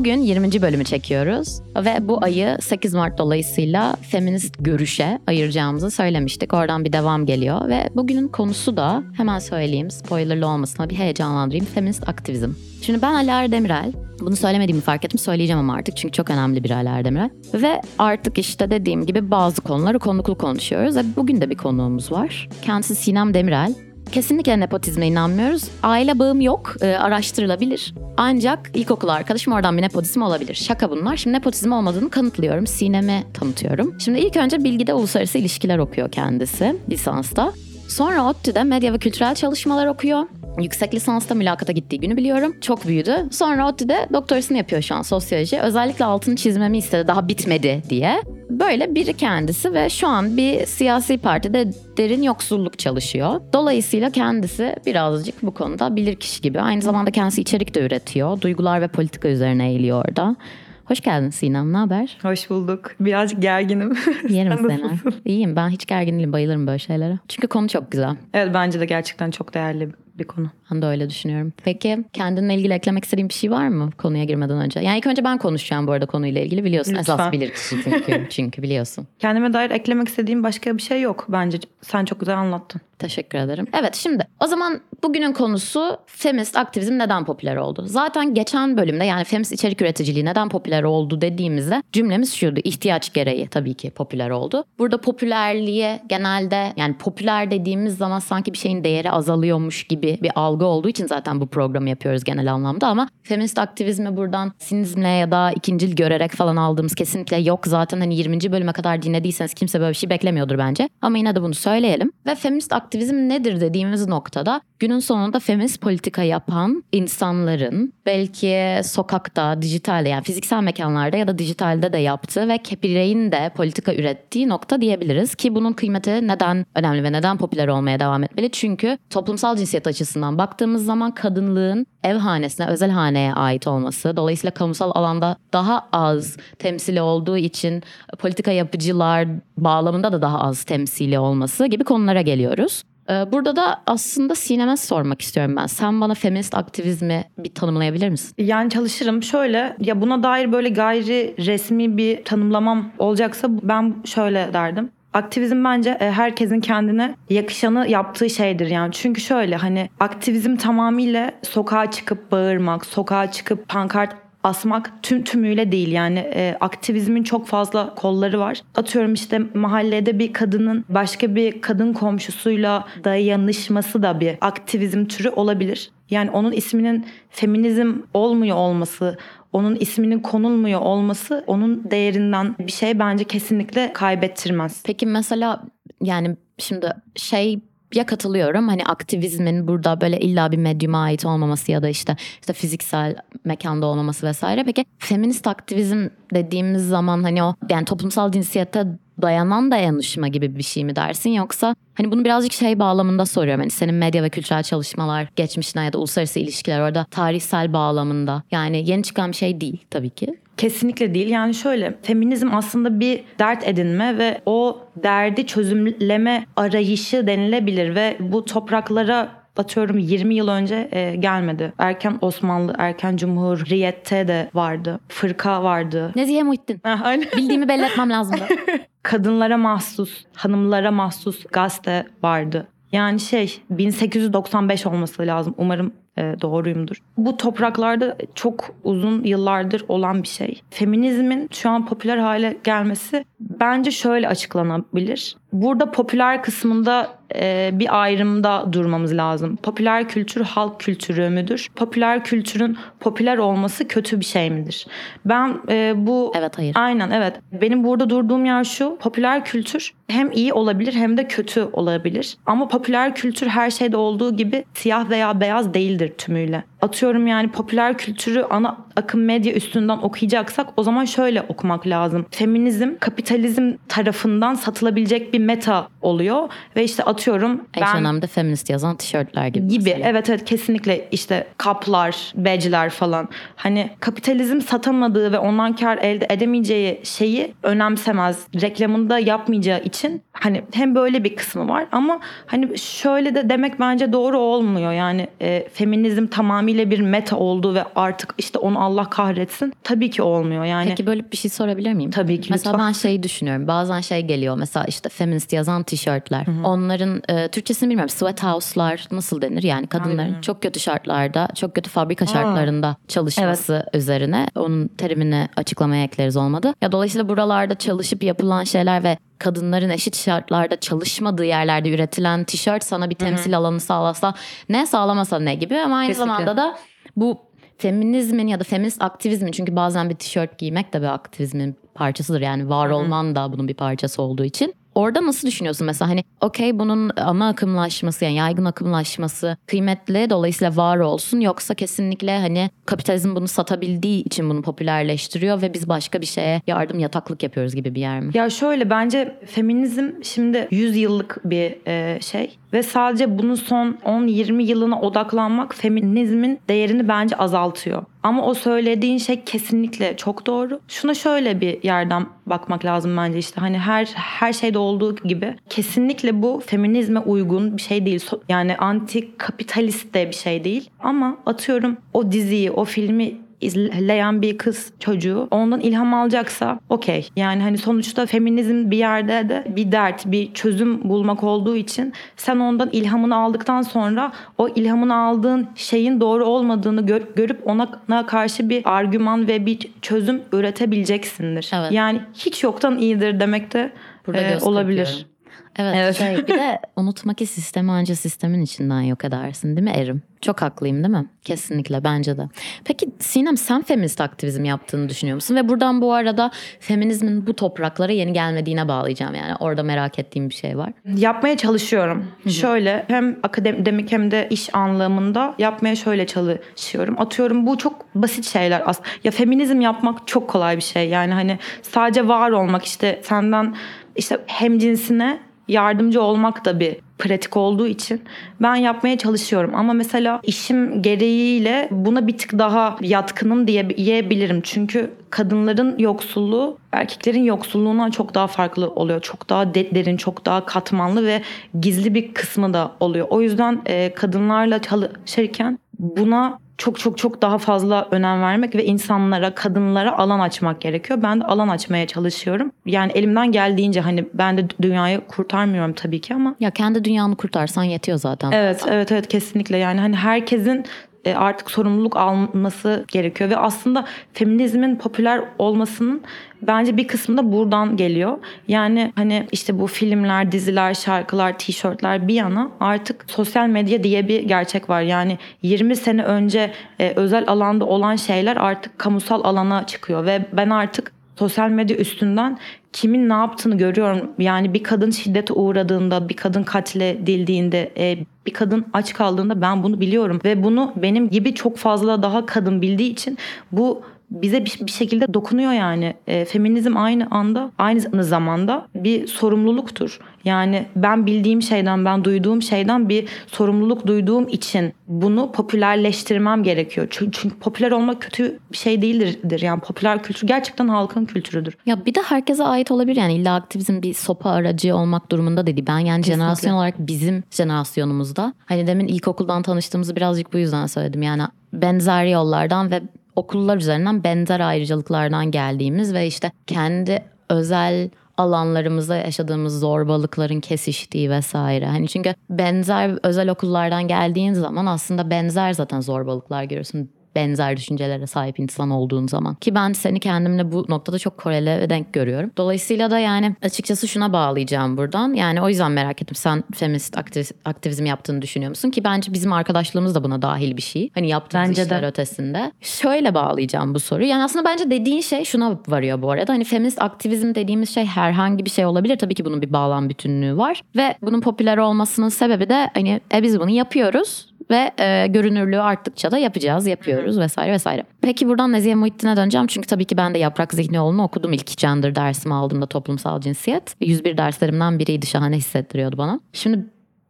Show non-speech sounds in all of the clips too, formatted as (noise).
Bugün 20. bölümü çekiyoruz ve bu ayı 8 Mart dolayısıyla feminist görüşe ayıracağımızı söylemiştik. Oradan bir devam geliyor ve bugünün konusu da hemen söyleyeyim spoilerlı olmasına bir heyecanlandırayım feminist aktivizm. Şimdi ben Alara Demirel. Bunu söylemediğimi fark ettim. Söyleyeceğim ama artık çünkü çok önemli bir Alara Demirel. Ve artık işte dediğim gibi bazı konuları konuklu konuşuyoruz. Ve bugün de bir konuğumuz var. Kendisi Sinem Demirel. Kesinlikle nepotizme inanmıyoruz. Aile bağım yok, e, araştırılabilir. Ancak ilkokul arkadaşım oradan bir nepotizm olabilir. Şaka bunlar. Şimdi nepotizm olmadığını kanıtlıyorum. Sinem'e tanıtıyorum. Şimdi ilk önce Bilgi'de uluslararası ilişkiler okuyor kendisi lisansta. Sonra ODTÜ'de medya ve kültürel çalışmalar okuyor. Yüksek lisansta mülakata gittiği günü biliyorum. Çok büyüdü. Sonra ODTÜ'de doktorasını yapıyor şu an sosyoloji. Özellikle altını çizmemi istedi daha bitmedi diye. Böyle biri kendisi ve şu an bir siyasi partide derin yoksulluk çalışıyor. Dolayısıyla kendisi birazcık bu konuda bilir kişi gibi. Aynı zamanda kendisi içerik de üretiyor. Duygular ve politika üzerine eğiliyor orada. Hoş geldin Sinem, ne haber? Hoş bulduk. Birazcık gerginim. (laughs) Yerim seni. İyiyim, ben hiç gergin değilim, bayılırım böyle şeylere. Çünkü konu çok güzel. Evet bence de gerçekten çok değerli bir konu. Ben de öyle düşünüyorum. Peki kendinle ilgili eklemek istediğin bir şey var mı konuya girmeden önce? Yani ilk önce ben konuşacağım bu arada konuyla ilgili biliyorsun. Lütfen. Esas bilir kişi çünkü, (laughs) çünkü biliyorsun. Kendime dair eklemek istediğim başka bir şey yok bence. Sen çok güzel anlattın. Teşekkür ederim. Evet şimdi o zaman bugünün konusu feminist aktivizm neden popüler oldu? Zaten geçen bölümde yani feminist içerik üreticiliği neden popüler oldu dediğimizde cümlemiz şuydu. ihtiyaç gereği tabii ki popüler oldu. Burada popülerliğe genelde yani popüler dediğimiz zaman sanki bir şeyin değeri azalıyormuş gibi bir algı olduğu için zaten bu programı yapıyoruz genel anlamda ama feminist aktivizmi buradan sinizmle ya da ikincil görerek falan aldığımız kesinlikle yok. Zaten hani 20. bölüme kadar dinlediyseniz kimse böyle bir şey beklemiyordur bence. Ama yine de bunu söyleyelim. Ve feminist aktivizm nedir dediğimiz noktada günün sonunda feminist politika yapan insanların belki sokakta, dijitalde yani fiziksel mekanlarda ya da dijitalde de yaptığı ve bireyin de politika ürettiği nokta diyebiliriz. Ki bunun kıymeti neden önemli ve neden popüler olmaya devam etmeli? Çünkü toplumsal cinsiyet açısından baktığımız zaman kadınlığın ev hanesine, özel haneye ait olması, dolayısıyla kamusal alanda daha az temsili olduğu için politika yapıcılar bağlamında da daha az temsili olması gibi konulara geliyoruz. Ee, Burada da aslında Sinem'e sormak istiyorum ben. Sen bana feminist aktivizmi bir tanımlayabilir misin? Yani çalışırım. Şöyle ya buna dair böyle gayri resmi bir tanımlamam olacaksa ben şöyle derdim. Aktivizm bence e, herkesin kendine yakışanı yaptığı şeydir yani. Çünkü şöyle hani aktivizm tamamıyla sokağa çıkıp bağırmak, sokağa çıkıp pankart asmak tüm tümüyle değil yani e, aktivizmin çok fazla kolları var. Atıyorum işte mahallede bir kadının başka bir kadın komşusuyla dayanışması da bir aktivizm türü olabilir. Yani onun isminin feminizm olmuyor olması, onun isminin konulmuyor olması onun değerinden bir şey bence kesinlikle kaybettirmez. Peki mesela yani şimdi şey ya katılıyorum hani aktivizmin burada böyle illa bir medyuma ait olmaması ya da işte işte fiziksel mekanda olmaması vesaire. Peki feminist aktivizm dediğimiz zaman hani o yani toplumsal cinsiyete dayanan dayanışma gibi bir şey mi dersin yoksa hani bunu birazcık şey bağlamında soruyorum. Hani senin medya ve kültürel çalışmalar geçmişten ya da uluslararası ilişkiler orada tarihsel bağlamında yani yeni çıkan bir şey değil tabii ki. Kesinlikle değil. Yani şöyle feminizm aslında bir dert edinme ve o derdi çözümleme arayışı denilebilir ve bu topraklara atıyorum 20 yıl önce e, gelmedi. Erken Osmanlı, erken Cumhuriyet'te de vardı. Fırka vardı. Nezihe Muhittin. Ha, aynen. Bildiğimi belli etmem lazımdı. (laughs) Kadınlara mahsus, hanımlara mahsus gazete vardı. Yani şey 1895 olması lazım. Umarım e, doğruyumdur. Bu topraklarda çok uzun yıllardır olan bir şey. Feminizmin şu an popüler hale gelmesi bence şöyle açıklanabilir. Burada popüler kısmında e, bir ayrımda durmamız lazım. Popüler kültür halk kültürü müdür? Popüler kültürün popüler olması kötü bir şey midir? Ben e, bu Evet hayır. Aynen evet. Benim burada durduğum yer şu. Popüler kültür hem iyi olabilir hem de kötü olabilir. Ama popüler kültür her şeyde olduğu gibi siyah veya beyaz değildir tümüyle. Atıyorum yani popüler kültürü ana akım medya üstünden okuyacaksak o zaman şöyle okumak lazım. Feminizm kapitalizm tarafından satılabilecek bir meta oluyor ve işte atıyorum ben H&M'de feminist yazan tişörtler gibi. gibi. mesela. Evet evet kesinlikle işte kaplar, badge'ler falan. Hani kapitalizm satamadığı ve ondan kar elde edemeyeceği şeyi önemsemez. Reklamında yapmayacağı için hani hem böyle bir kısmı var ama hani şöyle de demek bence doğru olmuyor. Yani e, feminizm feminizm tamamıyla bir meta oldu ve artık işte onu Allah kahretsin. Tabii ki olmuyor yani. Peki böyle bir şey sorabilir miyim? Tabii ki Mesela lütfen. ben şeyi düşünüyorum. Bazen şey geliyor. Mesela işte feminist yazan tişörtler. Onların e, Türkçesini bilmiyorum. Sweat house'lar nasıl denir? Yani kadınların çok kötü şartlarda, çok kötü fabrika şartlarında çalışması üzerine. Onun terimini açıklamaya ekleriz olmadı. Ya dolayısıyla buralarda çalışıp yapılan şeyler ve kadınların eşit şartlarda çalışmadığı yerlerde üretilen tişört sana bir temsil alanı sağlasa ne sağlamasa ne gibi ama aynı Kesinlikle. zamanda da bu feminizmin ya da feminist aktivizmin çünkü bazen bir tişört giymek de bir aktivizmin parçasıdır. Yani var olman da bunun bir parçası olduğu için. Orada nasıl düşünüyorsun? Mesela hani okey bunun ana akımlaşması yani yaygın akımlaşması kıymetli dolayısıyla var olsun. Yoksa kesinlikle hani kapitalizm bunu satabildiği için bunu popülerleştiriyor ve biz başka bir şeye yardım yataklık yapıyoruz gibi bir yer mi? Ya şöyle bence feminizm şimdi 100 yıllık bir e, şey ve sadece bunun son 10-20 yılına odaklanmak feminizmin değerini bence azaltıyor. Ama o söylediğin şey kesinlikle çok doğru. Şuna şöyle bir yerden bakmak lazım bence işte hani her her şeyde olduğu gibi kesinlikle bu feminizme uygun bir şey değil. Yani anti kapitalist de bir şey değil. Ama atıyorum o diziyi, o filmi izleyen bir kız çocuğu ondan ilham alacaksa okey. Yani hani sonuçta feminizm bir yerde de bir dert, bir çözüm bulmak olduğu için sen ondan ilhamını aldıktan sonra o ilhamını aldığın şeyin doğru olmadığını gör- görüp ona karşı bir argüman ve bir çözüm üretebileceksindir. Evet. Yani hiç yoktan iyidir demek de Burada e, olabilir. Evet, Evet. şey bir de (laughs) unutma ki sistemi anca sistemin içinden yok edersin değil mi Erim? Çok haklıyım değil mi? Kesinlikle bence de. Peki Sinem sen feminist aktivizm yaptığını düşünüyor musun? Ve buradan bu arada feminizmin bu topraklara yeni gelmediğine bağlayacağım yani. Orada merak ettiğim bir şey var. Yapmaya çalışıyorum. Şöyle hem akademik hem de iş anlamında yapmaya şöyle çalışıyorum. Atıyorum bu çok basit şeyler aslında. Ya feminizm yapmak çok kolay bir şey. Yani hani sadece var olmak işte senden işte hem cinsine yardımcı olmak da bir pratik olduğu için ben yapmaya çalışıyorum. Ama mesela işim gereğiyle buna bir tık daha yatkınım diyebilirim. Çünkü kadınların yoksulluğu erkeklerin yoksulluğundan çok daha farklı oluyor. Çok daha de- derin, çok daha katmanlı ve gizli bir kısmı da oluyor. O yüzden kadınlarla çalışırken buna çok çok çok daha fazla önem vermek ve insanlara, kadınlara alan açmak gerekiyor. Ben de alan açmaya çalışıyorum. Yani elimden geldiğince hani ben de dünyayı kurtarmıyorum tabii ki ama Ya kendi dünyanı kurtarsan yetiyor zaten. Evet, evet, evet kesinlikle. Yani hani herkesin artık sorumluluk alması gerekiyor ve aslında feminizmin popüler olmasının bence bir kısmı da buradan geliyor. Yani hani işte bu filmler, diziler, şarkılar, tişörtler bir yana artık sosyal medya diye bir gerçek var. Yani 20 sene önce e, özel alanda olan şeyler artık kamusal alana çıkıyor ve ben artık sosyal medya üstünden kimin ne yaptığını görüyorum. Yani bir kadın şiddete uğradığında, bir kadın katledildiğinde, e, bir kadın aç kaldığında ben bunu biliyorum. Ve bunu benim gibi çok fazla daha kadın bildiği için bu bize bir, bir şekilde dokunuyor yani. E, feminizm aynı anda, aynı zamanda bir sorumluluktur. Yani ben bildiğim şeyden, ben duyduğum şeyden bir sorumluluk duyduğum için bunu popülerleştirmem gerekiyor. Çünkü, çünkü popüler olmak kötü bir şey değildir. Yani popüler kültür gerçekten halkın kültürüdür. Ya bir de herkese ait olabilir yani illa aktivizm bir sopa aracı olmak durumunda dedi. Ben yani Kesinlikle. jenerasyon olarak bizim jenerasyonumuzda hani demin ilkokuldan tanıştığımızı birazcık bu yüzden söyledim. Yani benzer yollardan ve okullar üzerinden benzer ayrıcalıklardan geldiğimiz ve işte kendi özel alanlarımızda yaşadığımız zorbalıkların kesiştiği vesaire. Hani çünkü benzer özel okullardan geldiğin zaman aslında benzer zaten zorbalıklar görüyorsun benzer düşüncelere sahip insan olduğun zaman. Ki ben seni kendimle bu noktada çok korele ve denk görüyorum. Dolayısıyla da yani açıkçası şuna bağlayacağım buradan. Yani o yüzden merak ettim. Sen feminist aktiviz- aktivizm yaptığını düşünüyor musun? Ki bence bizim arkadaşlığımız da buna dahil bir şey. Hani yaptığımız Bence de. işler ötesinde. Şöyle bağlayacağım bu soruyu. Yani aslında bence dediğin şey şuna varıyor bu arada. Hani feminist aktivizm dediğimiz şey herhangi bir şey olabilir. Tabii ki bunun bir bağlam bütünlüğü var. Ve bunun popüler olmasının sebebi de hani e, biz bunu yapıyoruz ve e, görünürlüğü arttıkça da yapacağız, yapıyoruz vesaire vesaire. Peki buradan Nezihe Muhittin'e döneceğim. Çünkü tabii ki ben de Yaprak Zihnioğlu'nu okudum. İlk gender dersimi aldığımda toplumsal cinsiyet. 101 derslerimden biriydi. Şahane hissettiriyordu bana. Şimdi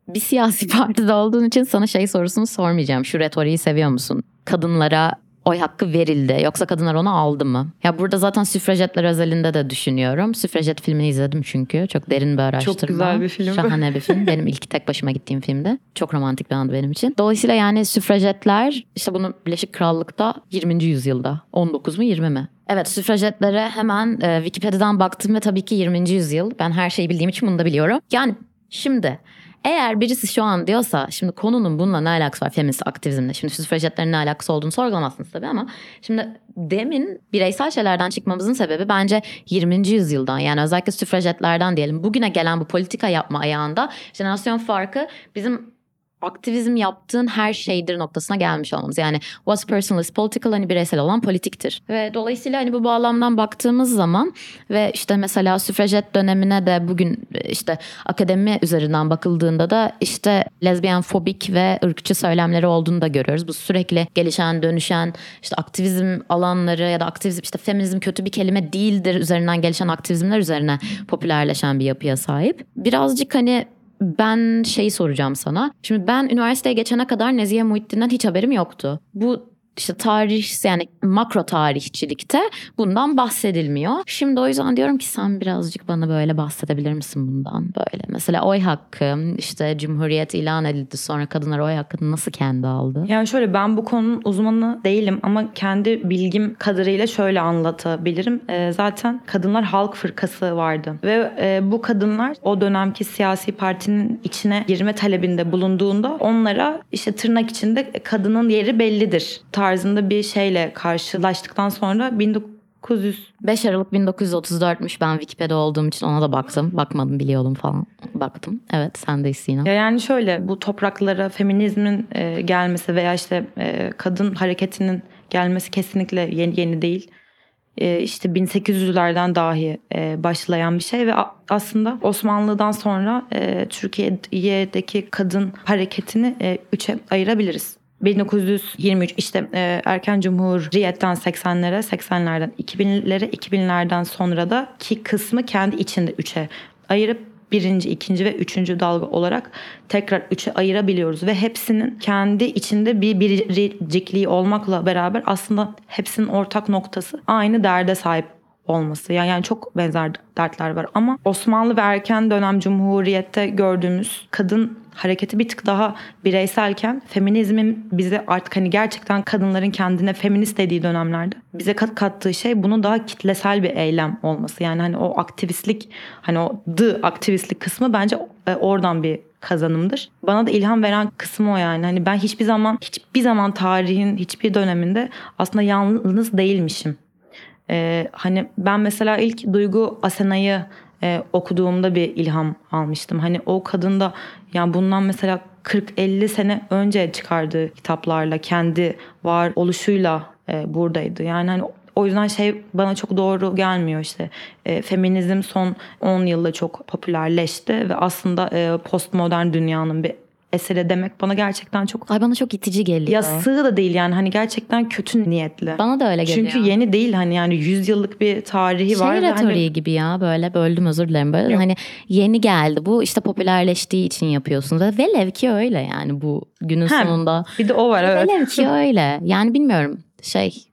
bir siyasi (laughs) partide olduğun için sana şey sorusunu sormayacağım. Şu retoriği seviyor musun? Kadınlara oy hakkı verildi yoksa kadınlar onu aldı mı? Ya burada zaten süfrajetler özelinde de düşünüyorum. Süfrajet filmini izledim çünkü. Çok derin bir araştırma. Çok güzel bir film. Şahane bir film. Benim ilk tek başıma gittiğim filmdi. Çok romantik bir andı benim için. Dolayısıyla yani süfrajetler işte bunu Birleşik Krallık'ta 20. yüzyılda. 19 mu 20 mi? Evet süfrajetlere hemen e, Wikipedia'dan baktım ve tabii ki 20. yüzyıl. Ben her şeyi bildiğim için bunu da biliyorum. Yani şimdi eğer birisi şu an diyorsa şimdi konunun bununla ne alakası var feminist aktivizmle şimdi süfrajetlerin ne alakası olduğunu sorgulamazsınız tabii ama şimdi demin bireysel şeylerden çıkmamızın sebebi bence 20. yüzyıldan yani özellikle süfrajetlerden diyelim bugüne gelen bu politika yapma ayağında jenerasyon farkı bizim aktivizm yaptığın her şeydir noktasına gelmiş olmamız. Yani what's personal is political hani bireysel olan politiktir. Ve dolayısıyla hani bu bağlamdan baktığımız zaman ve işte mesela süfrajet dönemine de bugün işte akademi üzerinden bakıldığında da işte lezbiyen fobik ve ırkçı söylemleri olduğunu da görüyoruz. Bu sürekli gelişen, dönüşen işte aktivizm alanları ya da aktivizm işte feminizm kötü bir kelime değildir üzerinden gelişen aktivizmler üzerine popülerleşen bir yapıya sahip. Birazcık hani ben şeyi soracağım sana. Şimdi ben üniversiteye geçene kadar Nezihe Muhittin'den hiç haberim yoktu. Bu işte tarih yani makro tarihçilikte bundan bahsedilmiyor. Şimdi o yüzden diyorum ki sen birazcık bana böyle bahsedebilir misin bundan böyle? Mesela oy hakkı işte cumhuriyet ilan edildi sonra kadınlar oy hakkını nasıl kendi aldı? Yani şöyle ben bu konunun uzmanı değilim ama kendi bilgim kadarıyla şöyle anlatabilirim. E, zaten Kadınlar Halk Fırkası vardı ve e, bu kadınlar o dönemki siyasi partinin içine girme talebinde bulunduğunda onlara işte tırnak içinde kadının yeri bellidir tarzında bir şeyle karşılaştıktan sonra 1900 5 Aralık 1934'müş ben Wikipedia olduğum için ona da baktım. Bakmadım biliyordum falan. Baktım. Evet sendeyiz Sinem. Ya yani şöyle bu topraklara feminizmin e, gelmesi veya işte e, kadın hareketinin gelmesi kesinlikle yeni, yeni değil. E, işte 1800'lerden dahi e, başlayan bir şey ve aslında Osmanlı'dan sonra e, Türkiye'deki kadın hareketini üçe ayırabiliriz. 1923 işte e, erken cumhuriyetten 80'lere 80'lerden 2000'lere 2000'lerden sonra da ki kısmı kendi içinde üçe ayırıp birinci, ikinci ve üçüncü dalga olarak tekrar üçe ayırabiliyoruz ve hepsinin kendi içinde bir biricikliği olmakla beraber aslında hepsinin ortak noktası aynı derde sahip olması. Yani, yani çok benzer dertler var ama Osmanlı ve erken dönem cumhuriyette gördüğümüz kadın hareketi bir tık daha bireyselken feminizmin bize artık hani gerçekten kadınların kendine feminist dediği dönemlerde bize kat kattığı şey bunun daha kitlesel bir eylem olması. Yani hani o aktivistlik hani o the aktivistlik kısmı bence e, oradan bir kazanımdır. Bana da ilham veren kısmı o yani. Hani ben hiçbir zaman hiçbir zaman tarihin hiçbir döneminde aslında yalnız değilmişim. Ee, hani ben mesela ilk Duygu Asena'yı e, okuduğumda bir ilham almıştım. Hani o kadın da yani bundan mesela 40-50 sene önce çıkardığı kitaplarla kendi var oluşuyla e, buradaydı. Yani hani o yüzden şey bana çok doğru gelmiyor işte. E, feminizm son 10 yılda çok popülerleşti ve aslında e, postmodern dünyanın bir eseri demek bana gerçekten çok Ay bana çok itici geliyor. ya sığ da değil yani hani gerçekten kötü niyetli. Bana da öyle geliyor. Çünkü yeni değil hani yani 100 yıllık bir tarihi şey var. retoriği hani, gibi ya böyle böldüm özür dilerim böyle Yok. hani yeni geldi bu işte popülerleştiği için yapıyorsunuz ve velev ki öyle yani bu günün Hem, sonunda bir de o var evet. velev ki (laughs) öyle yani bilmiyorum şey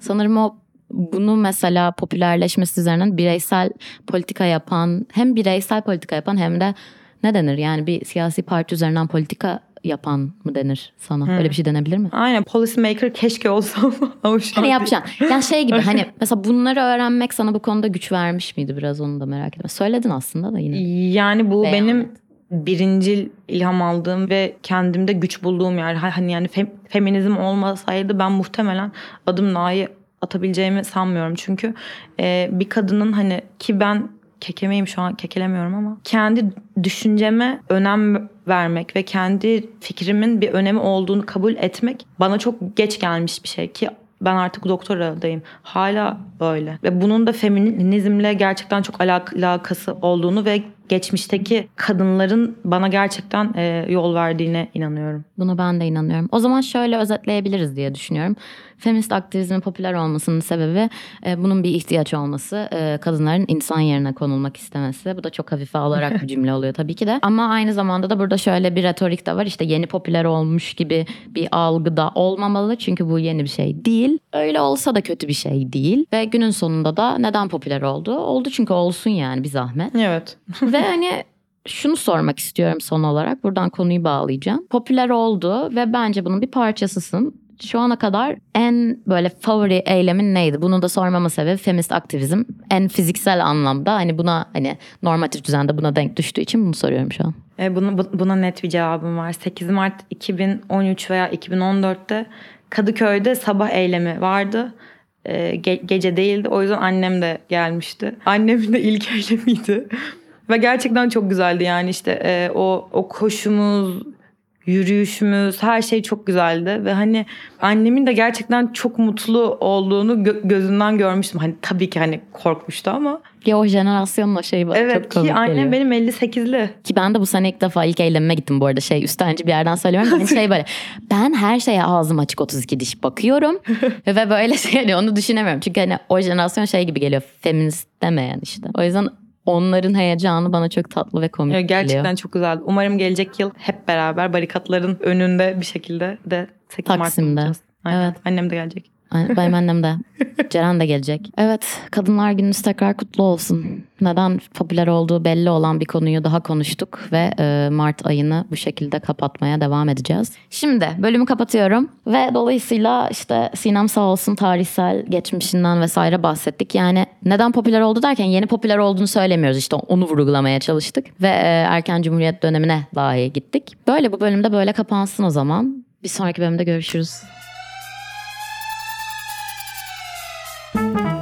sanırım o bunu mesela popülerleşmesi üzerinden bireysel politika yapan hem bireysel politika yapan hem de ne denir yani bir siyasi parti üzerinden politika yapan mı denir sana? Öyle bir şey denebilir mi? Aynen policy maker keşke olsam ama (laughs) şu an Hani yapacaksın. Yani şey gibi hani (laughs) mesela bunları öğrenmek sana bu konuda güç vermiş miydi biraz onu da merak etme. Söyledin aslında da yine. Yani bu Beyan benim et. birincil ilham aldığım ve kendimde güç bulduğum yer. Ha- Hani yani fem- feminizm olmasaydı ben muhtemelen adım Na'yı atabileceğimi sanmıyorum. Çünkü e, bir kadının hani ki ben kekemeyim şu an kekelemiyorum ama kendi düşünceme önem vermek ve kendi fikrimin bir önemi olduğunu kabul etmek bana çok geç gelmiş bir şey ki ben artık doktoradayım. Hala böyle. Ve bunun da feminizmle gerçekten çok alak- alakası olduğunu ve geçmişteki kadınların bana gerçekten e, yol verdiğine inanıyorum. Buna ben de inanıyorum. O zaman şöyle özetleyebiliriz diye düşünüyorum. Feminist aktivizmin popüler olmasının sebebi e, bunun bir ihtiyaç olması. E, kadınların insan yerine konulmak istemesi. Bu da çok hafife alarak bir (laughs) cümle oluyor tabii ki de. Ama aynı zamanda da burada şöyle bir retorik de var. İşte yeni popüler olmuş gibi bir algı da olmamalı. Çünkü bu yeni bir şey değil. Öyle olsa da kötü bir şey değil. Ve günün sonunda da neden popüler oldu? Oldu çünkü olsun yani bir zahmet. Evet. (laughs) Ve hani şunu sormak istiyorum son olarak. Buradan konuyu bağlayacağım. Popüler oldu ve bence bunun bir parçasısın. Şu ana kadar en böyle favori eylemin neydi? Bunu da sormama sebebi feminist aktivizm. En fiziksel anlamda hani buna hani normatif düzende buna denk düştüğü için bunu soruyorum şu an. E, bunu, bu- buna net bir cevabım var. 8 Mart 2013 veya 2014'te Kadıköy'de sabah eylemi vardı. E, ge- gece değildi. O yüzden annem de gelmişti. Annemin de ilk (laughs) eylemiydi. Ve gerçekten çok güzeldi yani işte e, o o koşumuz, yürüyüşümüz her şey çok güzeldi ve hani annemin de gerçekten çok mutlu olduğunu gö- gözünden görmüştüm. Hani tabii ki hani korkmuştu ama Ya o şeyi bana çok evet komik ki annem geliyor. benim 58'li. Ki ben de bu sene ilk defa ilk eylemime gittim bu arada şey üstenci bir yerden söylüyorum. Yani şey böyle (laughs) ben her şeye ağzım açık 32 diş bakıyorum. (laughs) ve böyle şey hani onu düşünemiyorum. Çünkü hani o jenerasyon şey gibi geliyor feminist demeyen işte. O yüzden onların heyecanı bana çok tatlı ve komik Ya gerçekten geliyor. çok güzeldi. Umarım gelecek yıl hep beraber barikatların önünde bir şekilde de 8 Mart'ta Taksim'de. Evet. Annem de gelecek. Benim annem de. Ceren de gelecek. Evet, Kadınlar Gününüz tekrar kutlu olsun. Neden popüler olduğu belli olan bir konuyu daha konuştuk ve e, Mart ayını bu şekilde kapatmaya devam edeceğiz. Şimdi bölümü kapatıyorum ve dolayısıyla işte Sinem sağ olsun tarihsel geçmişinden vesaire bahsettik. Yani neden popüler oldu derken yeni popüler olduğunu söylemiyoruz. İşte onu vurgulamaya çalıştık ve e, erken cumhuriyet dönemine dahi gittik. Böyle bu bölümde böyle kapansın o zaman. Bir sonraki bölümde görüşürüz. Thank you.